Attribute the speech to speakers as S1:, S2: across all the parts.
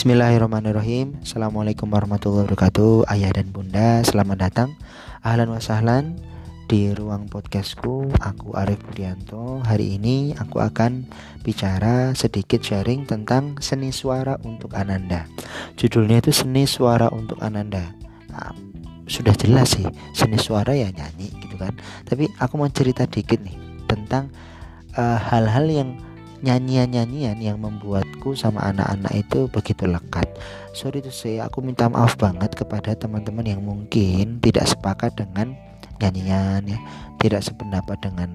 S1: Bismillahirrahmanirrahim. Assalamualaikum warahmatullahi wabarakatuh. Ayah dan bunda selamat datang. Ahlan wa sahlan Di ruang podcastku. Aku Arif Budianto. Hari ini aku akan bicara sedikit sharing tentang seni suara untuk Ananda. Judulnya itu seni suara untuk Ananda. Nah, Sudah jelas sih Seni suara ya nyanyi gitu kan. Tapi aku mau cerita dikit nih Tentang eh, hal-hal uh, yang nyanyian-nyanyian yang membuatku sama anak-anak itu begitu lekat. Sorry itu saya, aku minta maaf banget kepada teman-teman yang mungkin tidak sepakat dengan nyanyian ya, tidak sependapat dengan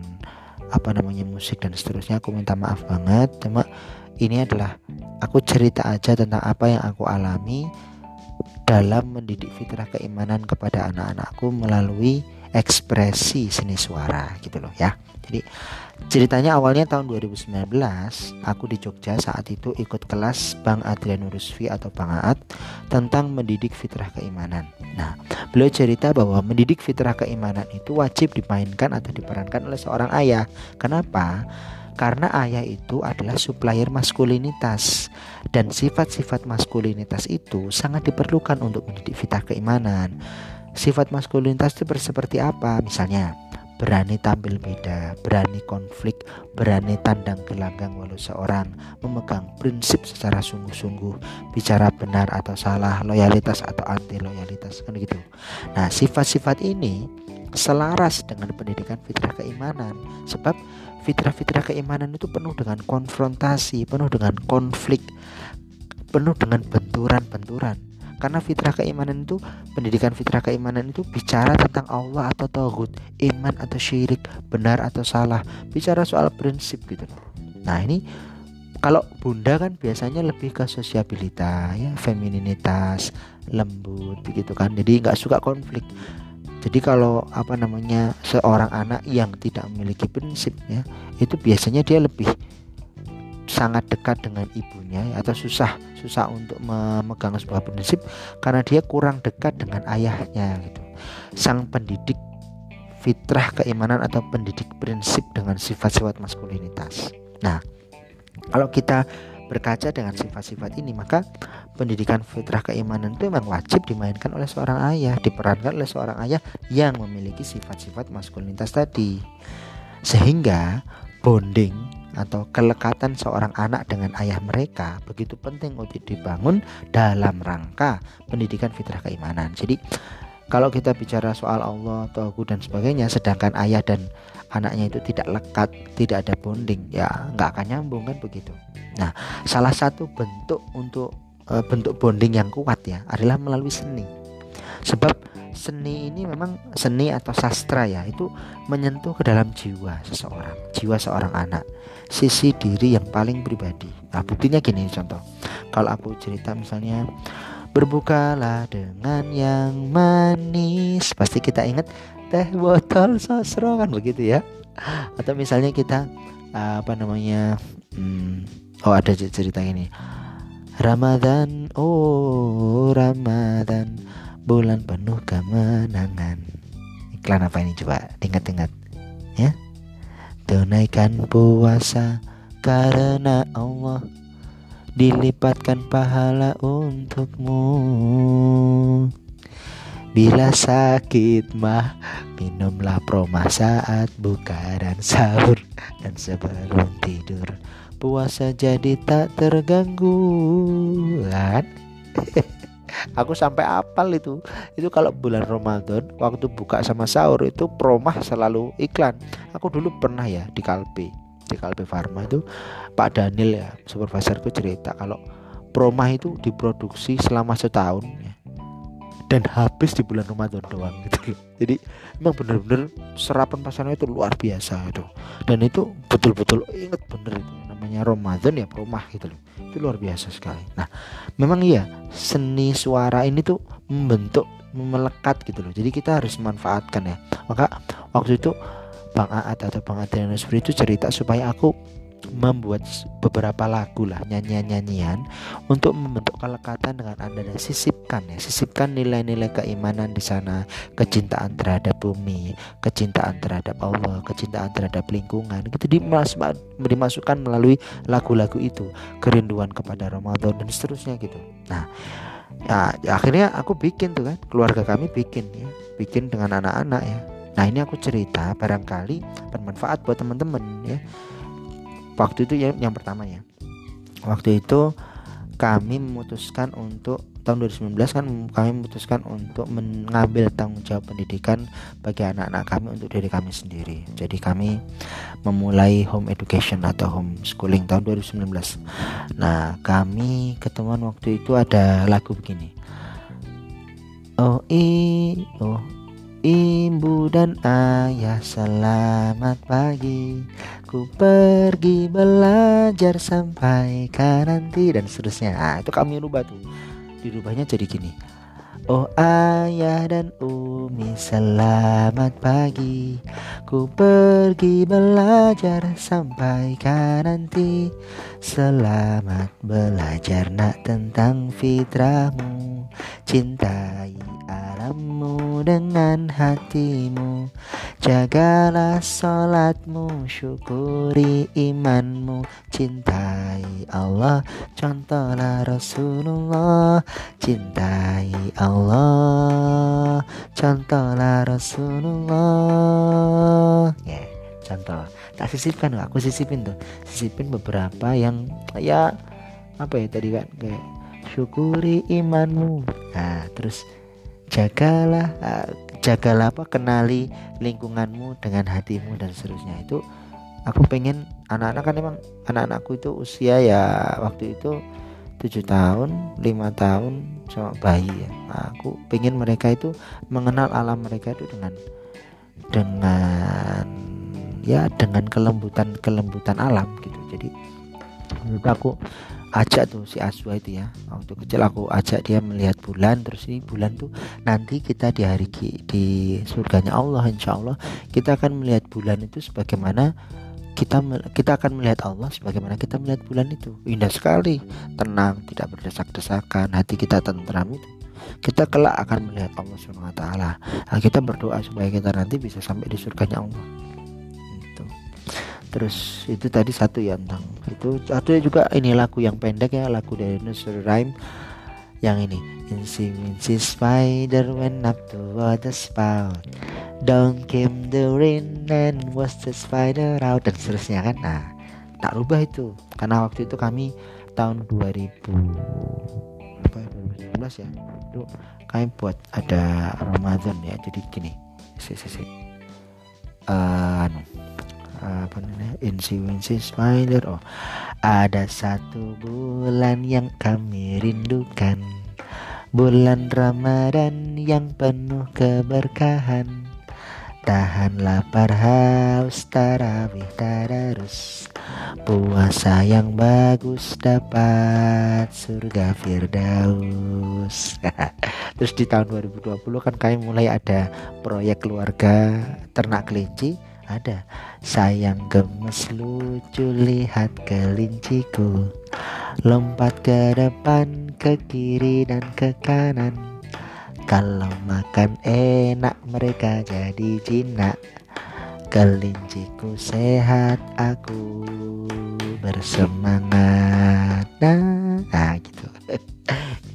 S1: apa namanya musik dan seterusnya. Aku minta maaf banget. Cuma ini adalah aku cerita aja tentang apa yang aku alami dalam mendidik fitrah keimanan kepada anak-anakku melalui ekspresi seni suara gitu loh ya. Jadi ceritanya awalnya tahun 2019 aku di Jogja saat itu ikut kelas Bang Adrian Rusfi atau Bang Aat tentang mendidik fitrah keimanan. Nah, beliau cerita bahwa mendidik fitrah keimanan itu wajib dimainkan atau diperankan oleh seorang ayah. Kenapa? Karena ayah itu adalah supplier maskulinitas dan sifat-sifat maskulinitas itu sangat diperlukan untuk mendidik fitrah keimanan. Sifat maskulinitas itu seperti apa? Misalnya, berani tampil beda, berani konflik, berani tandang gelanggang walau seorang, memegang prinsip secara sungguh-sungguh, bicara benar atau salah, loyalitas atau anti loyalitas kan gitu. Nah, sifat-sifat ini selaras dengan pendidikan fitrah keimanan sebab fitrah-fitrah keimanan itu penuh dengan konfrontasi, penuh dengan konflik, penuh dengan benturan-benturan karena fitrah keimanan itu pendidikan fitrah keimanan itu bicara tentang Allah atau tauhid iman atau syirik benar atau salah bicara soal prinsip gitu nah ini kalau bunda kan biasanya lebih ke sosiabilitas ya femininitas lembut begitu kan. Jadi nggak suka konflik. Jadi kalau apa namanya seorang anak yang tidak memiliki prinsip ya itu biasanya dia lebih sangat dekat dengan ibunya atau susah susah untuk memegang sebuah prinsip karena dia kurang dekat dengan ayahnya gitu. Sang pendidik fitrah keimanan atau pendidik prinsip dengan sifat-sifat maskulinitas. Nah, kalau kita berkaca dengan sifat-sifat ini maka pendidikan fitrah keimanan itu memang wajib dimainkan oleh seorang ayah diperankan oleh seorang ayah yang memiliki sifat-sifat maskulinitas tadi sehingga bonding atau kelekatan seorang anak dengan ayah mereka begitu penting untuk dibangun dalam rangka pendidikan fitrah keimanan. Jadi kalau kita bicara soal Allah, Tuhan dan sebagainya, sedangkan ayah dan anaknya itu tidak lekat, tidak ada bonding, ya nggak akan nyambung kan begitu. Nah, salah satu bentuk untuk e, bentuk bonding yang kuat ya adalah melalui seni. Sebab seni ini memang seni atau sastra ya itu menyentuh ke dalam jiwa seseorang jiwa seorang anak sisi diri yang paling pribadi. Nah buktinya gini contoh kalau aku cerita misalnya berbukalah dengan yang manis. Pasti kita ingat teh botol sosro kan begitu ya? Atau misalnya kita apa namanya hmm, oh ada cerita ini Ramadan oh Ramadan bulan penuh kemenangan. Iklan apa ini coba? Ingat-ingat ya? Tunaikan puasa karena Allah dilipatkan pahala untukmu. Bila sakit mah minumlah proma saat buka dan sahur. Dan sebelum tidur puasa jadi tak terganggu. Kan aku sampai apal itu. Itu kalau bulan Ramadan waktu buka sama sahur itu promah selalu iklan. Aku dulu pernah ya di Kalbe di Kalbe Farma itu. Pak Daniel ya supervisorku cerita kalau promah itu diproduksi selama setahun ya, dan habis di bulan Ramadan doang gitu. Jadi memang benar-benar serapan pasarnya itu luar biasa itu. Dan itu betul-betul inget bener itu namanya Ramadan ya rumah gitu loh. Itu luar biasa sekali. Nah memang iya seni suara ini tuh membentuk melekat gitu loh. Jadi kita harus manfaatkan ya. Maka waktu itu Bang Aat atau Bang Adrianus itu cerita supaya aku membuat beberapa lagu lah nyanyian-nyanyian untuk membentuk kelekatan dengan anda dan sisipkan ya sisipkan nilai-nilai keimanan di sana kecintaan terhadap bumi kecintaan terhadap Allah kecintaan terhadap lingkungan gitu dimas dimasukkan melalui lagu-lagu itu kerinduan kepada Ramadan dan seterusnya gitu. Nah ya, ya akhirnya aku bikin tuh kan keluarga kami bikin ya bikin dengan anak-anak ya. Nah ini aku cerita barangkali bermanfaat buat teman-teman ya waktu itu ya yang pertama ya waktu itu kami memutuskan untuk tahun 2019 kan kami memutuskan untuk mengambil tanggung jawab pendidikan bagi anak-anak kami untuk diri kami sendiri. Jadi kami memulai home education atau home schooling tahun 2019. Nah, kami ketemuan waktu itu ada lagu begini. Oh i oh Ibu dan ayah selamat pagi. Ku pergi belajar sampai nanti dan seterusnya. Nah, Itu kami rubah tuh. Dirubahnya jadi gini. Oh ayah dan umi selamat pagi. Ku pergi belajar sampai nanti Selamat belajar nak tentang fitrahmu Cintai alammu dengan hatimu. Jagalah sholatmu Syukuri imanmu. Cintai Allah Contohlah Rasulullah. Cintai Allah Contohlah Rasulullah. Yeah, contoh. Tak sisipkan aku sisipin tuh. Sisipin beberapa yang Ya apa ya tadi kan kayak syukuri imanmu. Nah terus jagalah uh, jagalah apa kenali lingkunganmu dengan hatimu dan seterusnya. Itu aku pengen anak-anak kan emang anak-anakku itu usia ya waktu itu tujuh tahun lima tahun sama bayi ya. Nah, aku pengen mereka itu mengenal alam mereka itu dengan dengan ya dengan kelembutan kelembutan alam gitu. Jadi menurut aku ajak tuh si Aswa itu ya. Waktu kecil aku ajak dia melihat bulan terus ini bulan tuh nanti kita di hari di surganya Allah insya Allah kita akan melihat bulan itu sebagaimana kita kita akan melihat Allah sebagaimana kita melihat bulan itu. Indah sekali tenang tidak berdesak-desakan hati kita tentram itu. Kita kelak akan melihat Allah Subhanahu Wa Taala. Nah, kita berdoa supaya kita nanti bisa sampai di surganya Allah terus itu tadi satu ya tentang itu. Satu juga ini lagu yang pendek ya lagu dari Nursery Rhyme. Yang ini Incy Wincy Spider went up to the spout Down came the rain and was the spider out dan seterusnya kan. Nah tak rubah itu. Karena waktu itu kami tahun 2000 apa ya 2019 ya itu kami buat ada Ramadan ya. Jadi gini si si uh, anu apa namanya? Spider oh ada satu bulan yang kami rindukan. Bulan Ramadan yang penuh keberkahan. Tahan lapar haus tarawih tadarus puasa yang bagus dapat surga firdaus. Terus di tahun 2020 kan kami mulai ada proyek keluarga ternak kelinci ada. Sayang gemes lucu lihat kelinciku lompat ke depan ke kiri dan ke kanan. Kalau makan enak mereka jadi jinak. Kelinciku sehat aku bersemangat. Nah, nah gitu.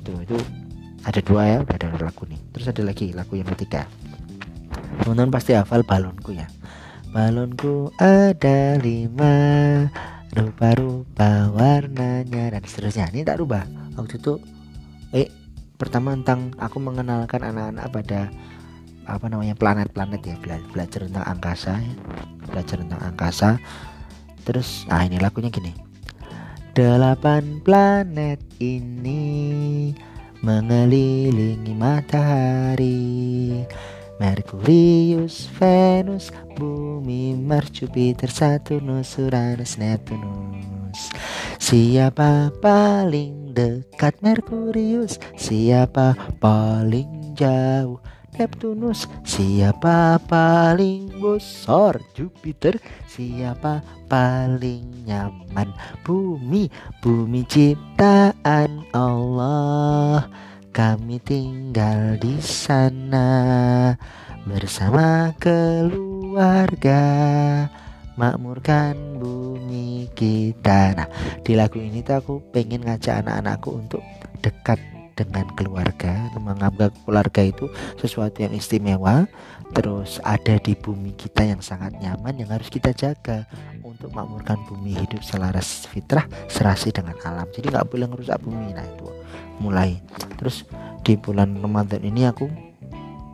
S1: Itu itu. Ada dua ya ada lagu nih. Terus ada lagi lagu yang ketiga. Teman-teman pasti hafal balonku ya Balonku ada lima. Rupa-rupa warnanya dan seterusnya. Ini tak rubah. Waktu itu Eh pertama tentang aku mengenalkan anak-anak pada apa namanya planet-planet ya. Bela belajar tentang angkasa ya. belajar tentang angkasa. Terus ah ini lagunya gini. Delapan planet ini mengelilingi matahari Merkurius, Venus, Bumi, Mars, Jupiter, Saturnus, Uranus, Neptunus. Siapa paling dekat Merkurius? Siapa paling jauh? Neptunus. Siapa paling besar? Jupiter. Siapa paling nyaman? Bumi. Bumi ciptaan Allah Kami tinggal di sana Bersama keluarga. Makmurkan bumi kita. Nah di lagu ini tuh aku pengen ngajak anak-anakku untuk dekat dengan keluarga menganggap keluarga itu sesuatu yang istimewa. Terus ada di bumi kita yang sangat nyaman yang harus kita jaga untuk makmurkan bumi hidup selaras fitrah serasi dengan alam. Jadi nggak boleh merusak bumi. Nah itu mulai. Terus di bulan Ramadan ini aku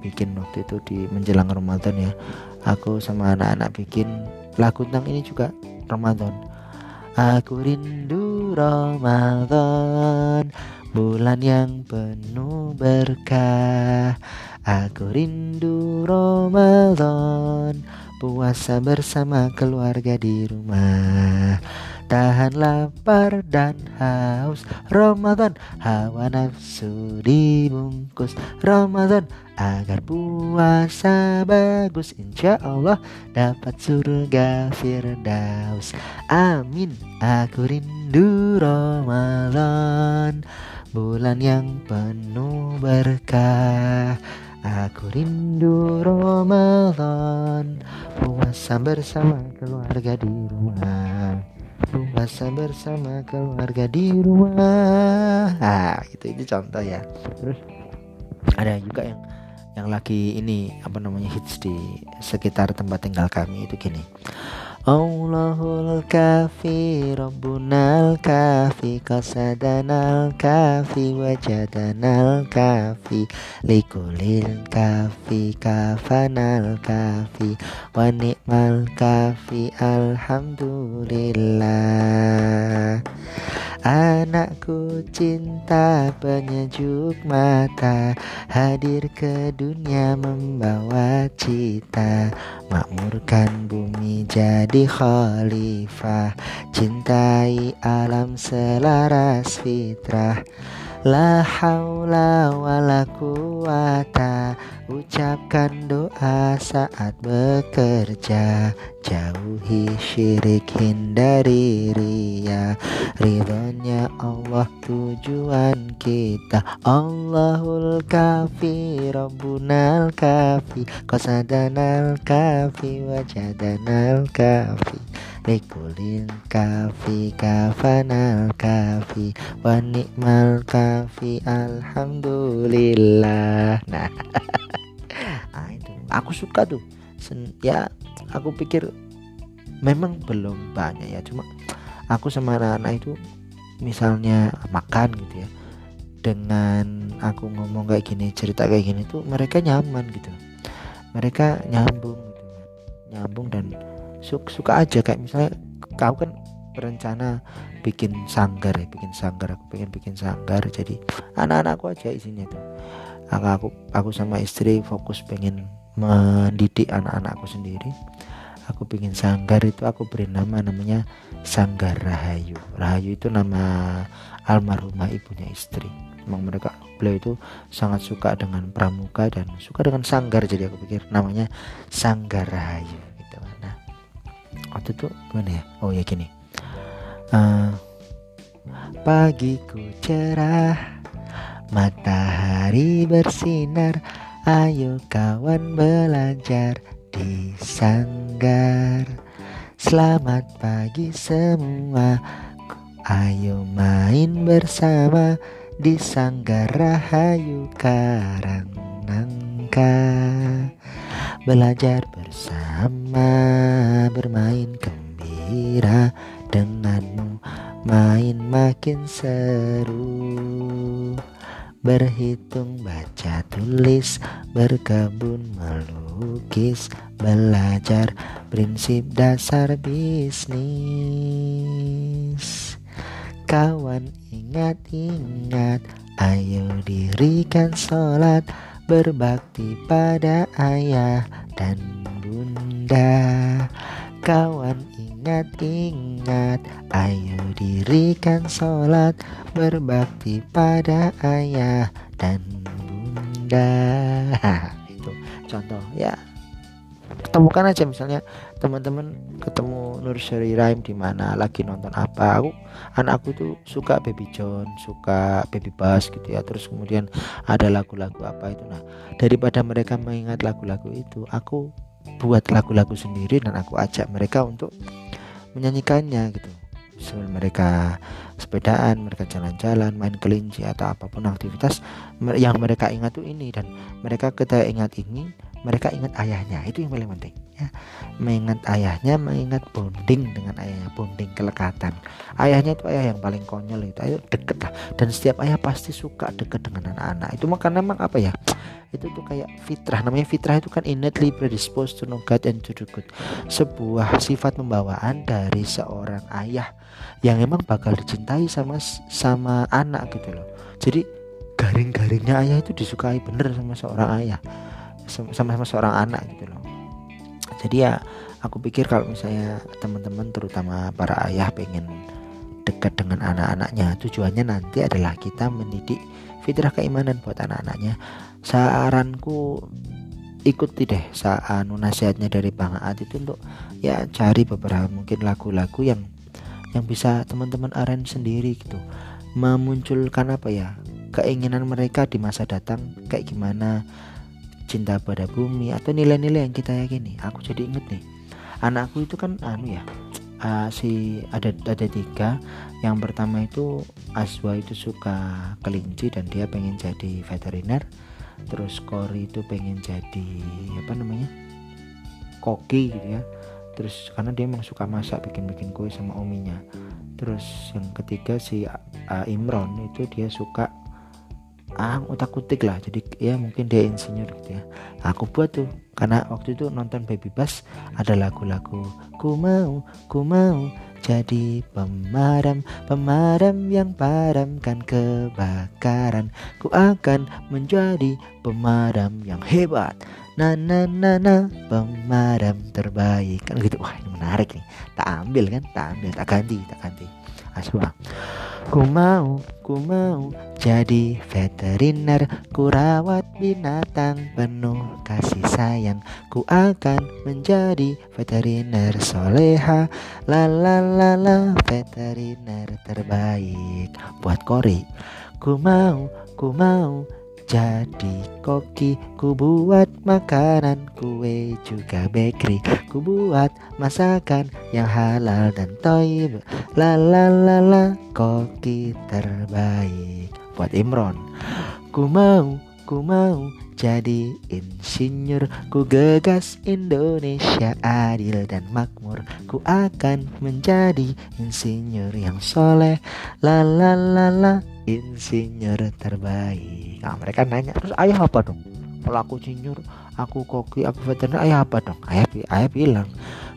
S1: bikin waktu itu di menjelang Ramadan ya. Aku sama anak-anak bikin lagu tentang ini juga Ramadan. Aku rindu Ramadan Bulan yang penuh berkah. Aku rindu Ramadan Puasa bersama keluarga di rumah Tahan lapar dan haus. Ramadan Hawa nafsu dibungkus. Ramadan Agar puasa bagus. Insya Allah dapat surga Firdaus. Amin. Aku rindu Ramadan bulan yang penuh berkah. Aku rindu Ramadan Puasa bersama keluarga di rumah Puasa bersama keluarga di rumah. Nah itu, itu contoh ya. Terus ada juga yang yang lagi ini apa namanya hits di sekitar tempat tinggal kami itu gini Allahul kafi Rabbunal kafi Qasadanal kafi Wajadanal kafi Likulil kafi Kafanal kafi Wa ni'mal kafi Alhamdulillah Anakku cinta penyejuk mata Hadir ke dunia membawa cita. Makmurkan bumi jadi khalifah Cintai alam selaras fitrah La haula wa la quwata. Ucapkan doa saat bekerja. Jauhi syirik hindari ria Ridhonya Allah tujuan kita. Allahul kafi Rabbunal kafi. Qasadanal kafi Wajadanal kafi Likulil kafi kafanal kafi Wa ni'mal kafi Alhamdulillah. Nah nah itu aku suka tuh. Sen ya aku pikir memang belum banyak ya cuma aku sama anak-anak itu misalnya makan gitu ya dengan aku ngomong kayak gini cerita kayak gini tuh mereka nyaman gitu. Mereka nyambung gitu nyambung dan suka, suka aja kayak misalnya kau kan berencana bikin sanggar ya bikin sanggar aku pengen bikin sanggar jadi anak-anakku aja isinya tuh. Aku aku aku sama istri fokus pengen mendidik anak-anakku sendiri. Aku bikin sanggar itu aku beri nama namanya Sanggar Rahayu. Rahayu itu nama almarhumah ibunya istri. Memang mereka beliau itu sangat suka dengan pramuka dan suka dengan sanggar jadi aku pikir namanya Sanggar Rahayu waktu itu gimana ya? Oh ya gini. Uh, pagiku cerah matahari bersinar. Ayo kawan belajar di sanggar. Selamat pagi semua. Ayo main bersama Di sanggar Rahayu Karang Nangka Belajar bersama Bermain gembira Denganmu main makin seru Berhitung, baca, tulis, berkebun, melukis, belajar prinsip dasar bisnis. Kawan ingat-ingat, ayo dirikan sholat, berbakti pada ayah dan bunda. Kawan ingat-ingat Ayo dirikan sholat Berbakti pada ayah dan bunda contoh ya ketemukan aja misalnya teman-teman ketemu nursery rhyme di mana lagi nonton apa. Aku anakku tuh suka baby John suka baby bass gitu ya. Terus kemudian ada lagu-lagu apa itu. Nah daripada mereka mengingat lagu-lagu itu aku buat lagu-lagu sendiri dan aku ajak mereka untuk menyanyikannya gitu. Sebelum mereka sepedaan, mereka jalan-jalan, main kelinci atau apa pun aktivitas yang mereka ingat tuh ini. Dan mereka kita ingat ini mereka ingat ayahnya itu yang paling penting ya. Mengingat ayahnya mengingat bonding dengan ayahnya bonding kelekatan. Ayahnya itu ayah yang paling konyol itu ayo deket lah. Dan setiap ayah pasti suka deket dengan anak-anak. Itu makanya memang apa ya? Itu tuh kayak fitrah namanya fitrah itu kan innately predisposed to know God and to do good. Sebuah sifat pembawaan dari seorang ayah yang emang bakal dicintai sama sama anak gitu loh. Jadi garing-garingnya ayah itu disukai bener sama seorang ayah sama-sama seorang anak gitu loh. Jadi ya aku pikir kalau misalnya teman-teman terutama para ayah pengen dekat dengan anak-anaknya tujuannya nanti adalah kita mendidik fitrah keimanan buat anak-anaknya. Saranku ikuti deh saat nasihatnya dari Bang Aat itu untuk ya cari beberapa mungkin lagu-lagu yang yang bisa teman-teman arrange sendiri gitu. Memunculkan apa ya keinginan mereka di masa datang kayak gimana cinta pada bumi atau nilai-nilai yang kita yakini. Aku jadi inget nih anakku itu kan anu ya uh, si ada ada tiga. Yang pertama itu Aswa itu suka kelinci dan dia pengen jadi veteriner. Terus Kori itu pengen jadi apa namanya koki gitu ya. Terus karena dia emang suka masak bikin-bikin kue sama ominya. Terus yang ketiga si uh, Imron itu dia suka ah utak kutik lah. Jadi ya mungkin dia insinyur gitu ya. Aku buat tuh karena waktu itu nonton Baby Bass ada lagu-lagu ku mau ku mau jadi pemadam pemadam yang padamkan kebakaran ku akan menjadi pemadam yang hebat. Na na na na pemadam terbaik. Kan gitu. Wah ini menarik nih. Tak ambil kan? Tak ambil tak ganti tak ganti. Aswa Ku mau, ku mau jadi veteriner Ku rawat binatang penuh kasih sayang. Ku akan menjadi veteriner soleha La la la la veteriner terbaik. Buat Kori Ku mau, ku mau jadi koki ku buat makanan kue juga bakery. Ku buat masakan yang halal dan toib. La la la la koki terbaik buat Imron. Ku mau ku mau jadi insinyur. Ku gegas Indonesia adil dan makmur. Ku akan menjadi insinyur yang soleh. La la la la insinyur terbaik. Nah mereka nanya terus ayah apa dong? Kalau aku insinyur aku koki aku veteriner ayah apa dong? Ayah, ayah bilang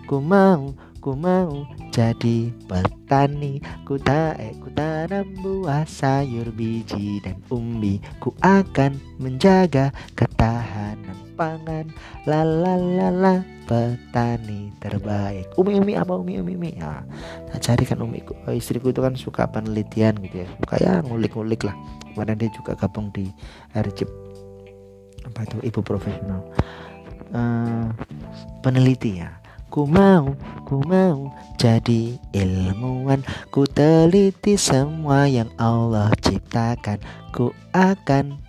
S1: Ku mau ku mau jadi petani ku tak eh, ku tanam buah sayur biji dan umbi ku akan menjaga ketahanan pangan. La la la la petani terbaik. Umi umi apa umi umi umi? Ya nah, cari kan umi. Oh, istriku itu kan suka penelitian gitu ya. Suka ya ngulik-ngulik lah. Kemarin dia juga gabung di RCIP apa itu? Ibu profesional. Uh, peneliti ya. Ku mau, ku mau jadi ilmuwan. Ku teliti semua yang Allah ciptakan. Ku akan eh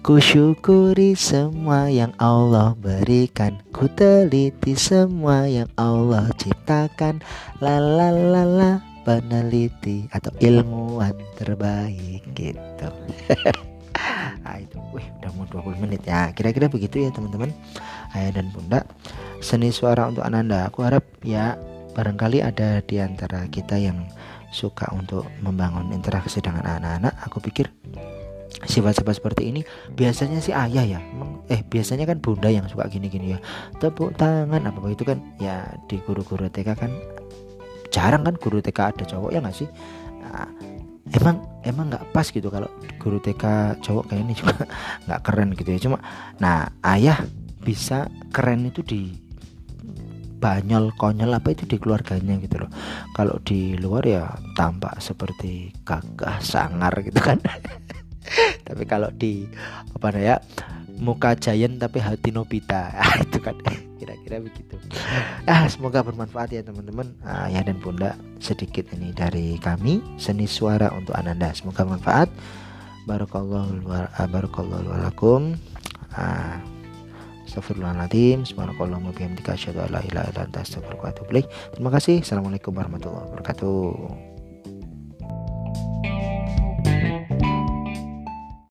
S1: Ku syukuri semua yang Allah berikan. Ku teliti semua yang Allah ciptakan. La la la la peneliti atau ilmuwan terbaik gitu. Nah itu wih udah mau 20 menit ya. Kira-kira begitu ya teman-teman. Ayah dan bunda seni suara untuk Ananda. Aku harap ya barangkali ada di antara kita yang suka untuk membangun interaksi dengan anak-anak. Aku pikir sifat-sifat seperti ini biasanya sih ayah ya. Eh biasanya kan bunda yang suka gini-gini ya. Tepuk tangan apa itu kan ya di guru-guru TK kan jarang kan guru TK ada cowok ya nggak sih? Nah, emang emang nggak pas gitu kalau guru TK cowok kayak ini juga nggak keren gitu ya cuma nah ayah bisa keren itu di banyol konyol apa itu di keluarganya gitu loh kalau di luar ya tampak seperti gagah sangar gitu kan tapi kalau di apa ya muka giant tapi hati Nobita. Ah, itu kan kira-kira begitu. Ah semoga bermanfaat ya teman-teman. Ah, ya dan bunda sedikit ini dari kami seni suara untuk ananda. Semoga bermanfaat. Barakallahu barakallahu walakum ah, Astagfirullahaladzim Terima kasih. Assalamualaikum warahmatullahi wabarakatuh.